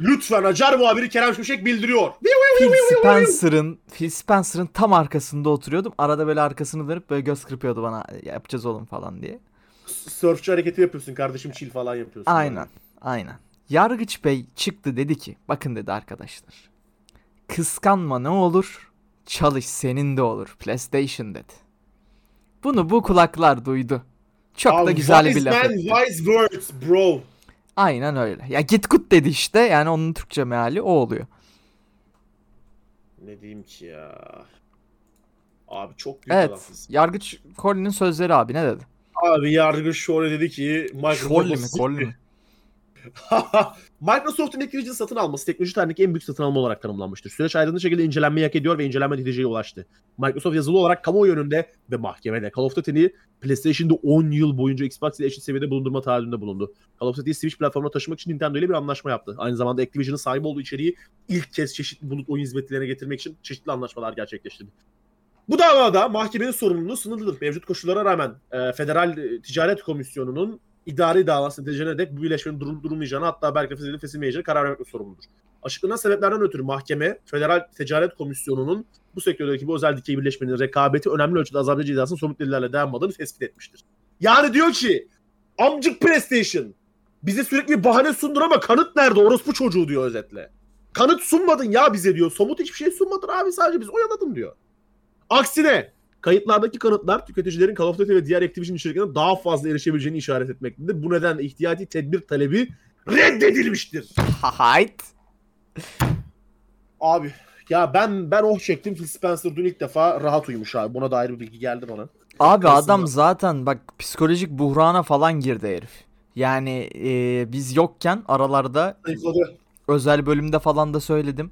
Lütfen Acar muhabiri Kerem Şimşek bildiriyor. Phil Spencer'ın Phil Spencer'ın tam arkasında oturuyordum. Arada böyle arkasını dönüp böyle göz kırpıyordu bana yapacağız oğlum falan diye. Sörfçü hareketi yapıyorsun kardeşim chill falan yapıyorsun. Aynen. Aynen. Yargıç Bey çıktı dedi ki bakın dedi arkadaşlar. Kıskanma ne olur çalış senin de olur PlayStation dedi. Bunu bu kulaklar duydu. Çok da Abi, güzel wise bir laf man, etti. wise words bro. Aynen öyle. Ya git gut dedi işte yani onun Türkçe meali o oluyor. Ne diyeyim ki ya. Abi çok büyük Evet. Yargıç Colin'in sözleri abi ne dedi? Abi yargıç Şore dedi ki Microsoft mi? Mi? Microsoft'un Activision satın alması teknoloji tarihindeki en büyük satın alma olarak tanımlanmıştır. Süreç aydınlı şekilde incelenmeyi hak ediyor ve incelenme neticeye ulaştı. Microsoft yazılı olarak kamuoyu önünde ve mahkemede Call of Duty'ni PlayStation'da 10 yıl boyunca Xbox ile eşit seviyede bulundurma taahhüdünde bulundu. Call of Duty'yi Switch platformuna taşımak için Nintendo ile bir anlaşma yaptı. Aynı zamanda Activision'ın sahip olduğu içeriği ilk kez çeşitli bulut oyun hizmetlerine getirmek için çeşitli anlaşmalar gerçekleştirdi. Bu davada mahkemenin sorumluluğu sınırlıdır. Mevcut koşullara rağmen e, Federal e, Ticaret Komisyonu'nun idari davası neticesine dek bu birleşmenin durum, durulmayacağını hatta belki feshedilip feshedilmeyeceğine karar vermekle sorumludur. Açıklanan sebeplerden ötürü mahkeme Federal Ticaret Komisyonu'nun bu sektördeki bu özel dikey birleşmenin rekabeti önemli ölçüde azaltıcı cezasının somut delillerle dayanmadığını tespit etmiştir. Yani diyor ki amcık PlayStation bize sürekli bahane sundur ama kanıt nerede orospu çocuğu diyor özetle. kanıt sunmadın ya bize diyor. Somut hiçbir şey sunmadın abi sadece biz oyaladın diyor. Aksine kayıtlardaki kanıtlar tüketicilerin Call of Duty ve diğer Activision içeriklerine daha fazla erişebileceğini işaret etmektedir. Bu nedenle ihtiyati tedbir talebi reddedilmiştir. Hayt. Abi ya ben ben oh çektim Phil Spencer dün ilk defa rahat uyumuş abi. Buna dair bir bilgi geldi bana. Abi Aslında. adam zaten bak psikolojik buhrana falan girdi herif. Yani e, biz yokken aralarda Zayıfladı. özel bölümde falan da söyledim.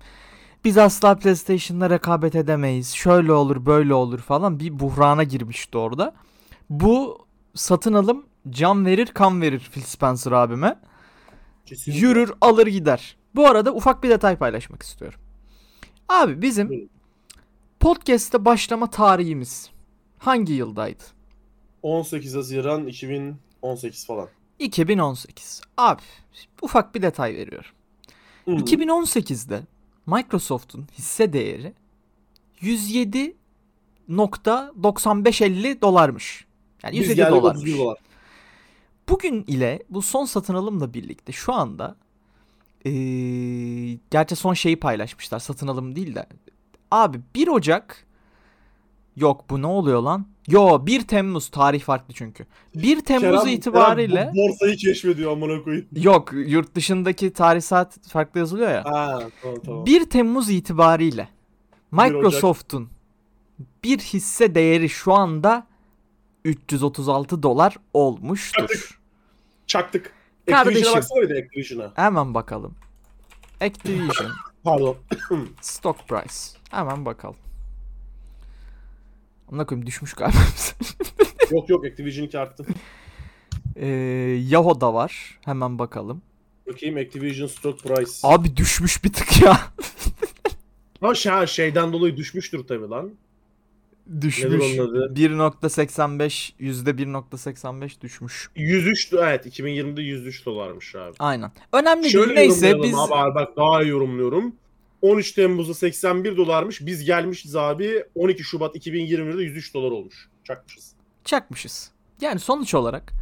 Biz asla PlayStation'la rekabet edemeyiz. Şöyle olur, böyle olur falan bir buhrana girmişti orada. Bu satın alım can verir, kan verir Phil Spencer abime. Kesinlikle. Yürür, alır gider. Bu arada ufak bir detay paylaşmak istiyorum. Abi bizim podcast'te başlama tarihimiz hangi yıldaydı? 18 Haziran 2018 falan. 2018. Abi ufak bir detay veriyorum. Hı. 2018'de Microsoft'un hisse değeri 107.9550 dolarmış. Yani Biz 107 geldik dolarmış. 31 dolar. Bugün ile bu son satın alımla birlikte şu anda eee gerçi son şeyi paylaşmışlar satın alım değil de. Abi 1 Ocak yok bu ne oluyor lan? Yo 1 Temmuz tarih farklı çünkü. 1 Temmuz Kerem- itibariyle Kerem borsayı keşfediyor amına koyayım. yok yurt dışındaki tarih saat farklı yazılıyor ya. Ha tamam tamam. 1 Temmuz itibariyle. Microsoft'un bir hisse değeri şu anda 336 dolar olmuştur. Çaktık. Kardeşim. Activision'a baksana bir de Activision'a. Hemen bakalım. Activision Pardon. stock price. Hemen bakalım. Amına koyayım düşmüş galiba. yok yok Activision'ınki arttı. ee, Yahoo'da var. Hemen bakalım. Bakayım Activision stock price. Abi düşmüş bir tık ya. Ha şey, şeyden dolayı düşmüştür tabii lan. düşmüş. Nedir onun adı? 1.85 %1.85 düşmüş. 103 do- evet 2020'de 103 dolarmış abi. Aynen. Önemli Şöyle değil. Neyse biz abi, abi bak daha iyi yorumluyorum. 13 Temmuz'da 81 dolarmış. Biz gelmişiz abi 12 Şubat 2021'de 103 dolar olmuş. Çakmışız. çakmışız. Yani sonuç olarak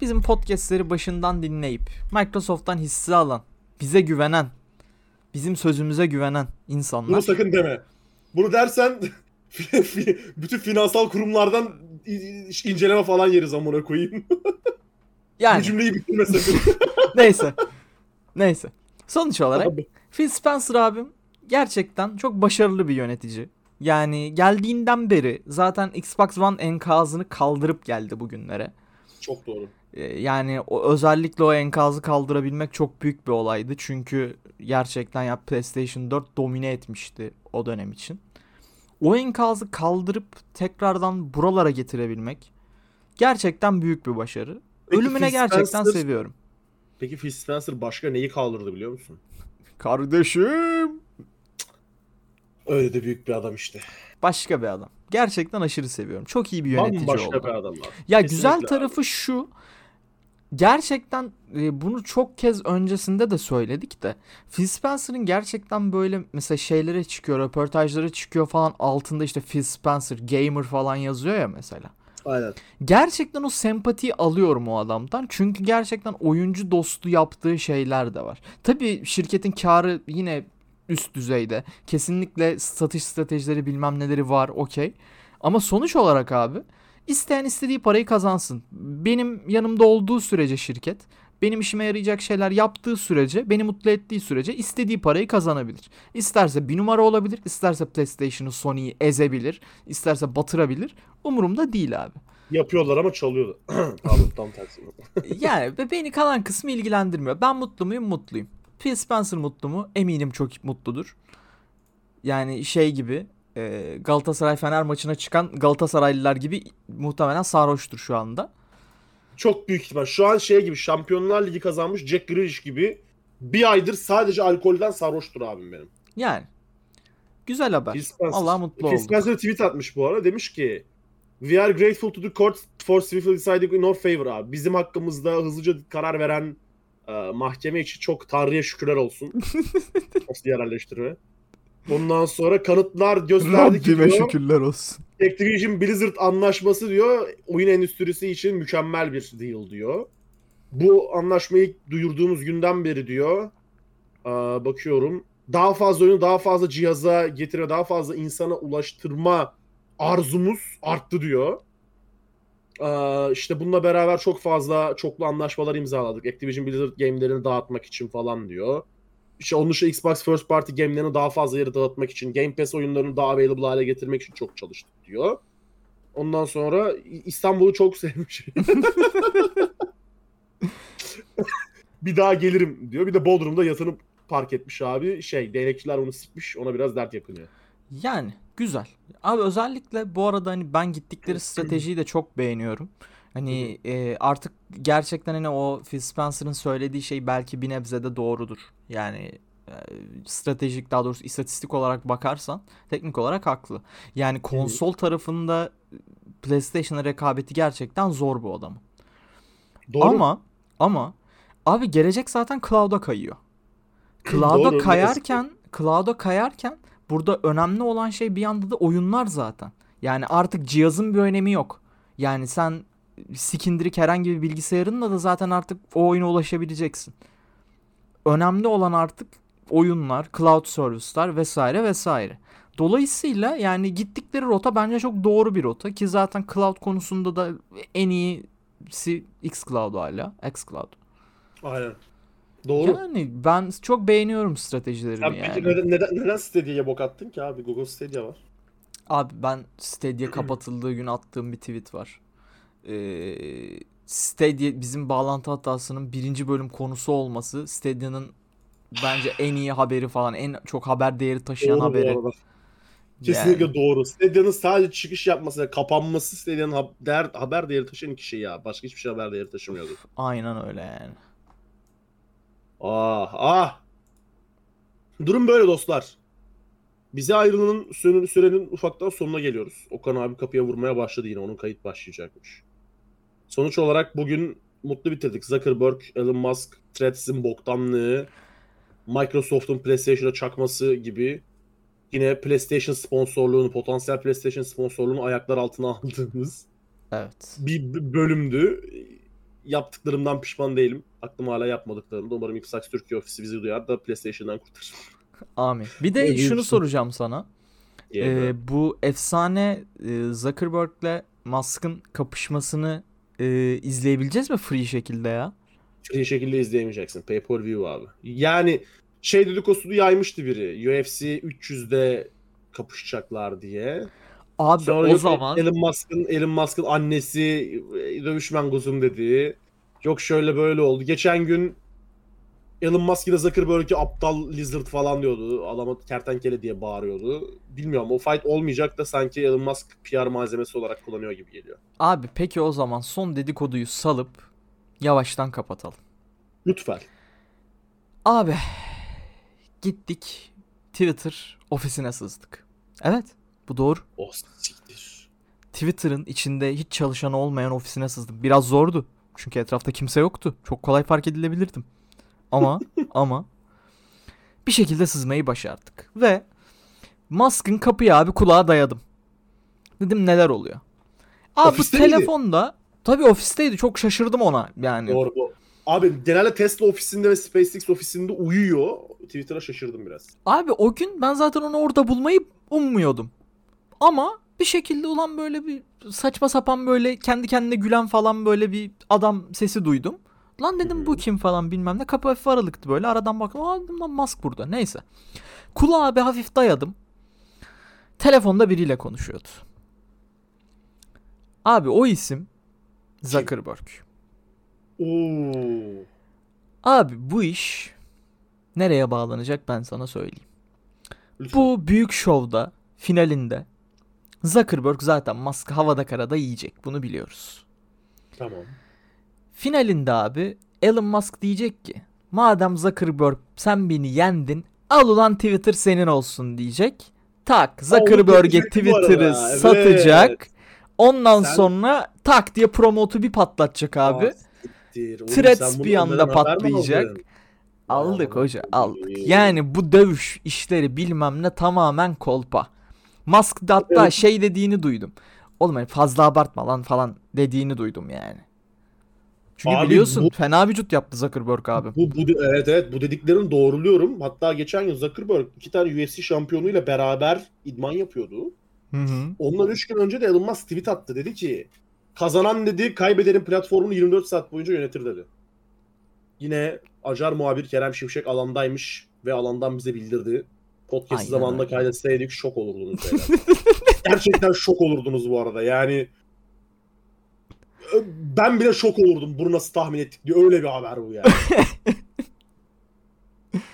bizim podcastleri başından dinleyip Microsoft'tan hisse alan, bize güvenen, bizim sözümüze güvenen Bunu insanlar. sakın deme. Bunu dersen bütün finansal kurumlardan inceleme falan yeriz amına koyayım. Bu Yani cümleyi bitirme sakın. neyse. Neyse. Sonuç olarak Abi, Phil Spencer abim gerçekten çok başarılı bir yönetici. Yani geldiğinden beri zaten Xbox One enkazını kaldırıp geldi bugünlere. Çok doğru. Ee, Yani o, özellikle o enkazı kaldırabilmek çok büyük bir olaydı. Çünkü gerçekten ya PlayStation 4 domine etmişti o dönem için. O enkazı kaldırıp tekrardan buralara getirebilmek gerçekten büyük bir başarı. Peki Ölümüne Phil gerçekten Spencer- seviyorum. Peki Phil Spencer başka neyi kaldırdı biliyor musun? Kardeşim. Öyle de büyük bir adam işte. Başka bir adam. Gerçekten aşırı seviyorum. Çok iyi bir yönetici Bambaşka oldu. bir adam abi. Ya Kesinlikle güzel abi. tarafı şu. Gerçekten e, bunu çok kez öncesinde de söyledik de Phil Spencer'ın gerçekten böyle mesela şeylere çıkıyor, röportajlara çıkıyor falan altında işte Phil Spencer gamer falan yazıyor ya mesela. Aynen. Gerçekten o sempatiyi alıyorum o adamdan. Çünkü gerçekten oyuncu dostu yaptığı şeyler de var. Tabii şirketin karı yine üst düzeyde. Kesinlikle satış stratejileri bilmem neleri var okey. Ama sonuç olarak abi isteyen istediği parayı kazansın. Benim yanımda olduğu sürece şirket benim işime yarayacak şeyler yaptığı sürece, beni mutlu ettiği sürece istediği parayı kazanabilir. İsterse bir numara olabilir, isterse PlayStation'ı, Sony'yi ezebilir, isterse batırabilir. Umurumda değil abi. Yapıyorlar ama çalıyorlar. Pardon tam tersi. yani beni kalan kısmı ilgilendirmiyor. Ben mutlu muyum? Mutluyum. Phil Spencer mutlu mu? Eminim çok mutludur. Yani şey gibi e, Galatasaray Fener maçına çıkan Galatasaraylılar gibi muhtemelen sarhoştur şu anda. Çok büyük ihtimal. Şu an şey gibi Şampiyonlar Ligi kazanmış Jack Grealish gibi bir aydır sadece alkolden sarhoştur abim benim. Yani güzel haber. Phil. Allah mutlu Phil olduk. Spencer tweet atmış bu ara. Demiş ki We are grateful to the court for swiftly deciding in our favor abi. Bizim hakkımızda hızlıca karar veren mahkeme için çok Tanrı'ya şükürler olsun. Nasıl yerelleştirme. Bundan sonra kanıtlar gösterdi ki diyor, şükürler olsun. Activision Blizzard anlaşması diyor oyun endüstrisi için mükemmel bir deal diyor. Bu anlaşmayı duyurduğumuz günden beri diyor. Aa, bakıyorum. daha fazla oyunu daha fazla cihaza getire, daha fazla insana ulaştırma arzumuz arttı diyor. Ee, işte bununla beraber çok fazla çoklu anlaşmalar imzaladık. Activision Blizzard game'lerini dağıtmak için falan diyor. İşte onun dışında Xbox First Party game'lerini daha fazla yere dağıtmak için, Game Pass oyunlarını daha available hale getirmek için çok çalıştık diyor. Ondan sonra İstanbul'u çok sevmiş. bir daha gelirim diyor. Bir de Bodrum'da yatınıp park etmiş abi. Şey değnekçiler onu sikmiş. Ona biraz dert yakınıyor. Yani güzel. Abi özellikle bu arada hani ben gittikleri stratejiyi de çok beğeniyorum. Hani e, artık gerçekten hani o Phil Spencer'ın söylediği şey belki bir nebzede doğrudur. Yani e, stratejik daha doğrusu istatistik olarak bakarsan teknik olarak haklı. Yani konsol tarafında PlayStation'a rekabeti gerçekten zor bu adamın. Doğru. Ama ama abi gelecek zaten cloud'a kayıyor. Cloud'a kayarken cloud'a kayarken burada önemli olan şey bir yanda da oyunlar zaten. Yani artık cihazın bir önemi yok. Yani sen sikindirik herhangi bir bilgisayarınla da zaten artık o oyuna ulaşabileceksin. Önemli olan artık oyunlar, cloud service'ler vesaire vesaire. Dolayısıyla yani gittikleri rota bence çok doğru bir rota ki zaten cloud konusunda da en iyisi xCloud hala. xCloud. Aynen. Doğru. Yani ben çok beğeniyorum stratejilerini Sen yani. peki neden, neden, neden Stadia'ya bok attın ki abi? Google Stadia var. Abi ben Stadia kapatıldığı gün attığım bir tweet var. Ee, Stadia bizim bağlantı hatasının birinci bölüm konusu olması Stadia'nın bence en iyi haberi falan en çok haber değeri taşıyan Doğru haberi. arada. Kesinlikle Yani. doğru. Stadia'nın sadece çıkış yapması, kapanması Stadia'nın ha- değer, haber değeri taşıyan iki şey ya. Başka hiçbir şey haber değeri taşımıyordu. Aynen öyle yani. Ah ah. Durum böyle dostlar. Bize ayrılanın sürenin, ufaktan sonuna geliyoruz. Okan abi kapıya vurmaya başladı yine. Onun kayıt başlayacakmış. Sonuç olarak bugün mutlu bitirdik. Zuckerberg, Elon Musk, Threads'in boktanlığı, Microsoft'un PlayStation'a çakması gibi yine PlayStation sponsorluğunu, potansiyel PlayStation sponsorluğunu ayaklar altına aldığımız Evet. bir bölümdü. Yaptıklarımdan pişman değilim. Aklım hala yapmadıklarımda. Umarım Xbox Türkiye ofisi bizi duyar da PlayStation'dan kurtarır. Amin. Bir de şunu soracağım sana. Ee, bu efsane e, Zuckerberg'le Musk'ın kapışmasını e, izleyebileceğiz mi free şekilde ya? Free şekilde izleyemeyeceksin. Pay per view abi. Yani şey dedikodusunu yaymıştı biri. UFC 300'de kapışacaklar diye. Abi Sonra o zaman Elon Musk'ın Elon Musk'ın annesi e, dövüşmen kuzum dedi. Yok şöyle böyle oldu. Geçen gün Elon Musk ile Zuckerberg'e aptal lizard falan diyordu. Adama kertenkele diye bağırıyordu. Bilmiyorum o fight olmayacak da sanki Elon Musk PR malzemesi olarak kullanıyor gibi geliyor. Abi peki o zaman son dedikoduyu salıp yavaştan kapatalım. Lütfen. Abi gittik Twitter ofisine sızdık. Evet bu doğru. Oh siktir. Twitter'ın içinde hiç çalışan olmayan ofisine sızdım. Biraz zordu. Çünkü etrafta kimse yoktu. Çok kolay fark edilebilirdim. Ama ama bir şekilde sızmayı başardık. Ve Musk'ın kapıya abi kulağa dayadım. Dedim neler oluyor. Abi bu Ofiste miydi? telefonda tabii ofisteydi. Çok şaşırdım ona yani. Doğru bu. Abi genelde Tesla ofisinde ve SpaceX ofisinde uyuyor. Twitter'a şaşırdım biraz. Abi o gün ben zaten onu orada bulmayı ummuyordum. Ama bir şekilde ulan böyle bir saçma sapan böyle kendi kendine gülen falan böyle bir adam sesi duydum. Lan dedim bu kim falan bilmem ne. Kapı hafif aralıktı böyle. Aradan baktım. Aa dedim lan Musk burada. Neyse. Kulağa bir hafif dayadım. Telefonda biriyle konuşuyordu. Abi o isim Zuckerberg. Oo. Abi bu iş nereye bağlanacak ben sana söyleyeyim. Bu büyük şovda finalinde Zuckerberg zaten Musk'ı havada karada yiyecek. Bunu biliyoruz. Tamam. Finalinde abi Elon Musk diyecek ki madem Zuckerberg sen beni yendin al ulan Twitter senin olsun diyecek. Tak Zuckerberg'e Twitter'ı evet. satacak. Ondan Sen- sonra tak diye promotu bir patlatacak abi. Threads bir anda patlayacak. Aldık hoca aldık. Yani bu dövüş işleri bilmem ne tamamen kolpa. Musk da hatta Evet. şey dediğini duydum. Oğlum hani fazla abartma lan falan dediğini duydum yani. Çünkü Abi biliyorsun bu- fena vücut yaptı Zuckerberg abi. Bu, bu evet evet bu dediklerini doğruluyorum. Hatta geçen yıl Zuckerberg iki tane UFC şampiyonuyla beraber idman yapıyordu. Hı hı. Ondan 3 gün önce de Elon Musk tweet attı. Dedi ki kazanan dedi kaybedenin platformunu 24 saat boyunca yönetir dedi. Yine Acar muhabir Kerem Şimşek alandaymış ve alandan bize bildirdi. Podcast'ı Aynen zamanında öyle. kaydetseydik şok olurdunuz. Gerçekten şok olurdunuz bu arada. Yani ben bile şok olurdum. Bunu nasıl tahmin ettik diye. Öyle bir haber bu yani.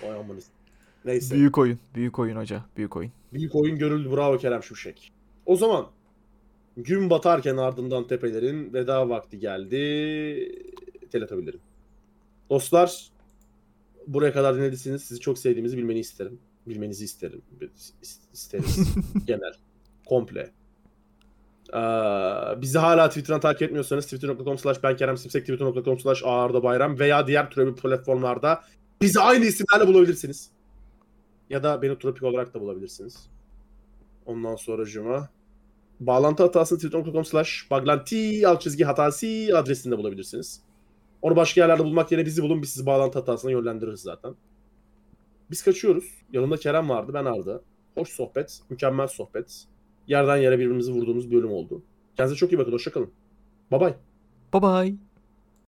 Vay. Neyse. Büyük oyun. Büyük oyun hoca. Büyük oyun. Büyük oyun görüldü. Bravo Kerem Şimşek. O zaman gün batarken ardından tepelerin veda vakti geldi. Teletabilerim. Dostlar buraya kadar dinlediyseniz sizi çok sevdiğimizi bilmeni isterim. Bilmenizi isterim. İs- isteriz. Genel. Komple. Ee, bizi hala Twitter'dan takip etmiyorsanız twitter.com slash ben Kerem Simsek twitter.com slash Bayram veya diğer türevi platformlarda bizi aynı isimlerle bulabilirsiniz. Ya da beni Tropik olarak da bulabilirsiniz. Ondan sonra cuma. Bağlantı hatası twitter.com slash baglanti alt çizgi hatası adresinde bulabilirsiniz. Onu başka yerlerde bulmak yerine bizi bulun. Biz sizi bağlantı hatasına yönlendiririz zaten. Biz kaçıyoruz. Yanımda Kerem vardı, ben Arda. Hoş sohbet, mükemmel sohbet. Yerden yere birbirimizi vurduğumuz bir bölüm oldu. Kendinize çok iyi bakın, hoşçakalın. Bye bye. Bye bye.